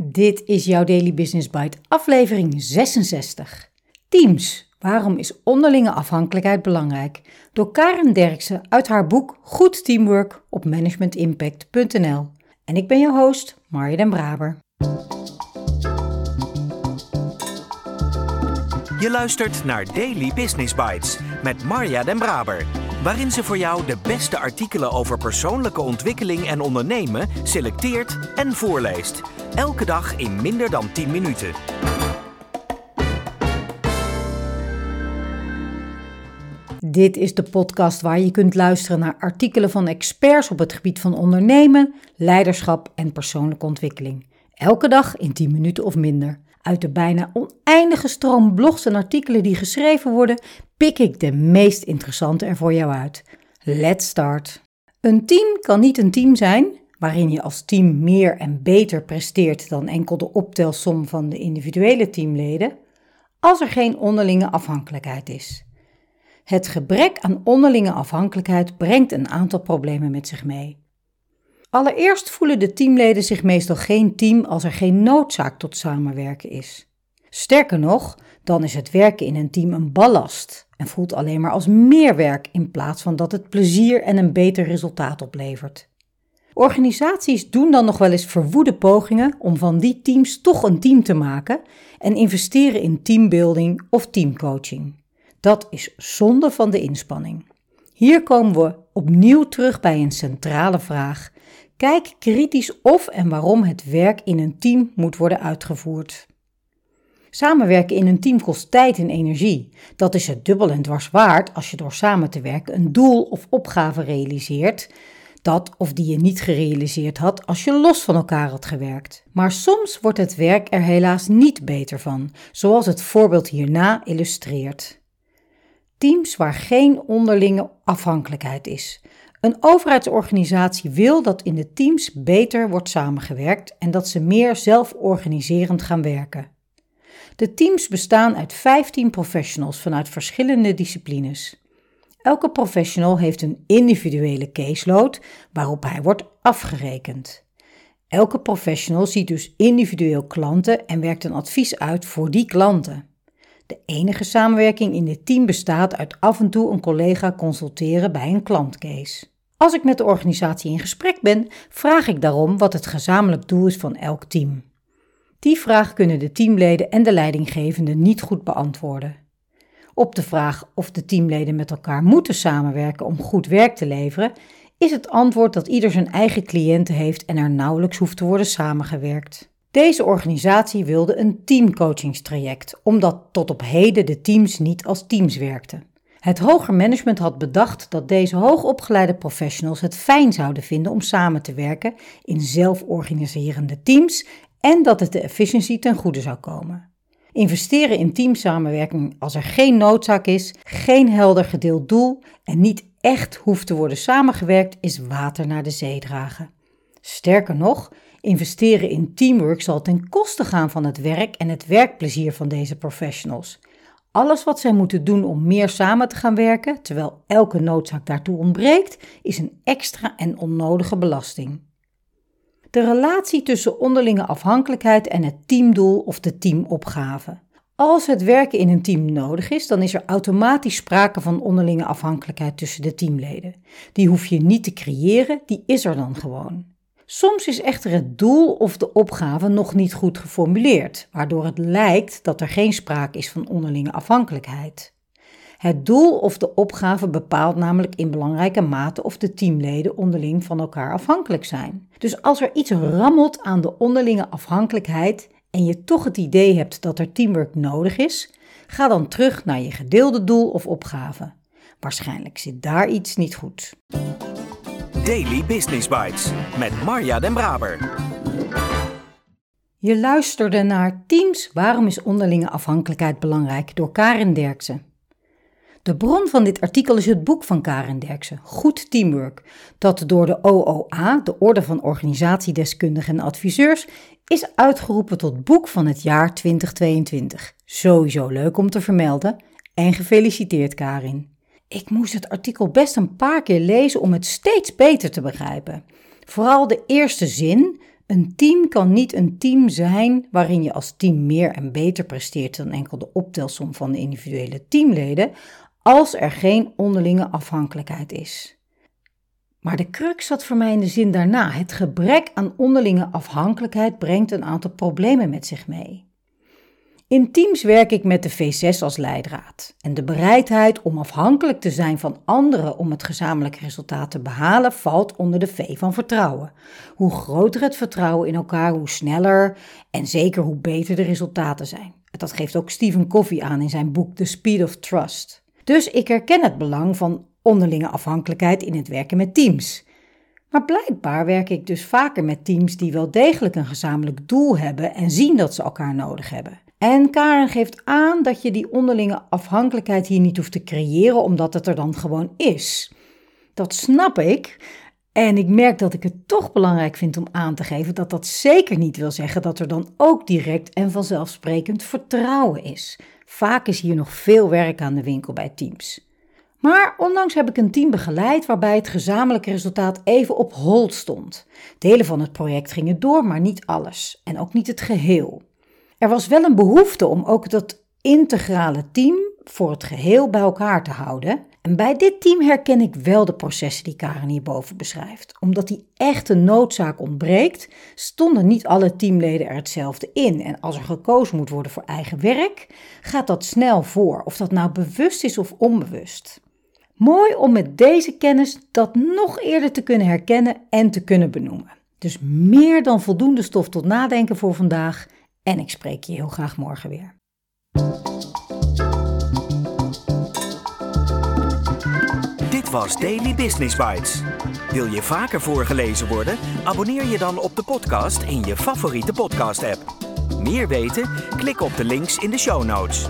Dit is jouw Daily Business Bite, aflevering 66. Teams, waarom is onderlinge afhankelijkheid belangrijk? Door Karen Derksen uit haar boek Goed Teamwork op managementimpact.nl. En ik ben je host, Marja den Braber. Je luistert naar Daily Business Bites met Marja den Braber waarin ze voor jou de beste artikelen over persoonlijke ontwikkeling en ondernemen selecteert en voorleest. Elke dag in minder dan 10 minuten. Dit is de podcast waar je kunt luisteren naar artikelen van experts op het gebied van ondernemen, leiderschap en persoonlijke ontwikkeling. Elke dag in 10 minuten of minder. Uit de bijna oneindige stroom blogs en artikelen die geschreven worden, pik ik de meest interessante er voor jou uit. Let's start. Een team kan niet een team zijn waarin je als team meer en beter presteert dan enkel de optelsom van de individuele teamleden, als er geen onderlinge afhankelijkheid is. Het gebrek aan onderlinge afhankelijkheid brengt een aantal problemen met zich mee. Allereerst voelen de teamleden zich meestal geen team als er geen noodzaak tot samenwerken is. Sterker nog, dan is het werken in een team een ballast en voelt alleen maar als meer werk in plaats van dat het plezier en een beter resultaat oplevert. Organisaties doen dan nog wel eens verwoede pogingen om van die teams toch een team te maken en investeren in teambuilding of teamcoaching. Dat is zonde van de inspanning. Hier komen we opnieuw terug bij een centrale vraag. Kijk kritisch of en waarom het werk in een team moet worden uitgevoerd. Samenwerken in een team kost tijd en energie. Dat is het dubbel en dwars waard als je door samen te werken een doel of opgave realiseert, dat of die je niet gerealiseerd had als je los van elkaar had gewerkt. Maar soms wordt het werk er helaas niet beter van, zoals het voorbeeld hierna illustreert. Teams waar geen onderlinge afhankelijkheid is. Een overheidsorganisatie wil dat in de teams beter wordt samengewerkt en dat ze meer zelforganiserend gaan werken. De teams bestaan uit 15 professionals vanuit verschillende disciplines. Elke professional heeft een individuele caseload waarop hij wordt afgerekend. Elke professional ziet dus individueel klanten en werkt een advies uit voor die klanten. De enige samenwerking in dit team bestaat uit af en toe een collega consulteren bij een klantcase. Als ik met de organisatie in gesprek ben, vraag ik daarom wat het gezamenlijk doel is van elk team. Die vraag kunnen de teamleden en de leidinggevende niet goed beantwoorden. Op de vraag of de teamleden met elkaar moeten samenwerken om goed werk te leveren, is het antwoord dat ieder zijn eigen cliënten heeft en er nauwelijks hoeft te worden samengewerkt. Deze organisatie wilde een teamcoachingstraject, omdat tot op heden de teams niet als teams werkten. Het hoger management had bedacht dat deze hoogopgeleide professionals het fijn zouden vinden om samen te werken in zelforganiserende teams en dat het de efficiëntie ten goede zou komen. Investeren in teamsamenwerking als er geen noodzaak is, geen helder gedeeld doel en niet echt hoeft te worden samengewerkt, is water naar de zee dragen. Sterker nog, investeren in teamwork zal ten koste gaan van het werk en het werkplezier van deze professionals. Alles wat zij moeten doen om meer samen te gaan werken, terwijl elke noodzaak daartoe ontbreekt, is een extra en onnodige belasting. De relatie tussen onderlinge afhankelijkheid en het teamdoel of de teamopgave. Als het werken in een team nodig is, dan is er automatisch sprake van onderlinge afhankelijkheid tussen de teamleden. Die hoef je niet te creëren, die is er dan gewoon. Soms is echter het doel of de opgave nog niet goed geformuleerd, waardoor het lijkt dat er geen sprake is van onderlinge afhankelijkheid. Het doel of de opgave bepaalt namelijk in belangrijke mate of de teamleden onderling van elkaar afhankelijk zijn. Dus als er iets rammelt aan de onderlinge afhankelijkheid en je toch het idee hebt dat er teamwork nodig is, ga dan terug naar je gedeelde doel of opgave. Waarschijnlijk zit daar iets niet goed. Daily Business Bites met Marja Den Braber. Je luisterde naar Teams Waarom is onderlinge afhankelijkheid belangrijk door Karin Derksen. De bron van dit artikel is het boek van Karen Derksen, Goed Teamwork, dat door de OOA, de Orde van Organisatiedeskundigen en Adviseurs, is uitgeroepen tot boek van het jaar 2022. Sowieso leuk om te vermelden en gefeliciteerd Karin. Ik moest het artikel best een paar keer lezen om het steeds beter te begrijpen. Vooral de eerste zin, Een team kan niet een team zijn waarin je als team meer en beter presteert dan enkel de optelsom van de individuele teamleden, als er geen onderlinge afhankelijkheid is. Maar de crux zat voor mij in de zin daarna. Het gebrek aan onderlinge afhankelijkheid brengt een aantal problemen met zich mee. In teams werk ik met de V6 als leidraad. En de bereidheid om afhankelijk te zijn van anderen om het gezamenlijke resultaat te behalen valt onder de V van vertrouwen. Hoe groter het vertrouwen in elkaar, hoe sneller en zeker hoe beter de resultaten zijn. Dat geeft ook Stephen Covey aan in zijn boek The Speed of Trust. Dus ik herken het belang van onderlinge afhankelijkheid in het werken met teams. Maar blijkbaar werk ik dus vaker met teams die wel degelijk een gezamenlijk doel hebben en zien dat ze elkaar nodig hebben. En Karen geeft aan dat je die onderlinge afhankelijkheid hier niet hoeft te creëren, omdat het er dan gewoon is. Dat snap ik. En ik merk dat ik het toch belangrijk vind om aan te geven dat dat zeker niet wil zeggen dat er dan ook direct en vanzelfsprekend vertrouwen is. Vaak is hier nog veel werk aan de winkel bij teams. Maar onlangs heb ik een team begeleid waarbij het gezamenlijke resultaat even op hold stond. Delen van het project gingen door, maar niet alles en ook niet het geheel. Er was wel een behoefte om ook dat integrale team voor het geheel bij elkaar te houden. En bij dit team herken ik wel de processen die Karen hierboven beschrijft. Omdat die echte noodzaak ontbreekt, stonden niet alle teamleden er hetzelfde in. En als er gekozen moet worden voor eigen werk, gaat dat snel voor, of dat nou bewust is of onbewust. Mooi om met deze kennis dat nog eerder te kunnen herkennen en te kunnen benoemen. Dus meer dan voldoende stof tot nadenken voor vandaag. En ik spreek je heel graag morgen weer. Dit was Daily Business Bites. Wil je vaker voorgelezen worden? Abonneer je dan op de podcast in je favoriete podcast-app. Meer weten? Klik op de links in de show notes.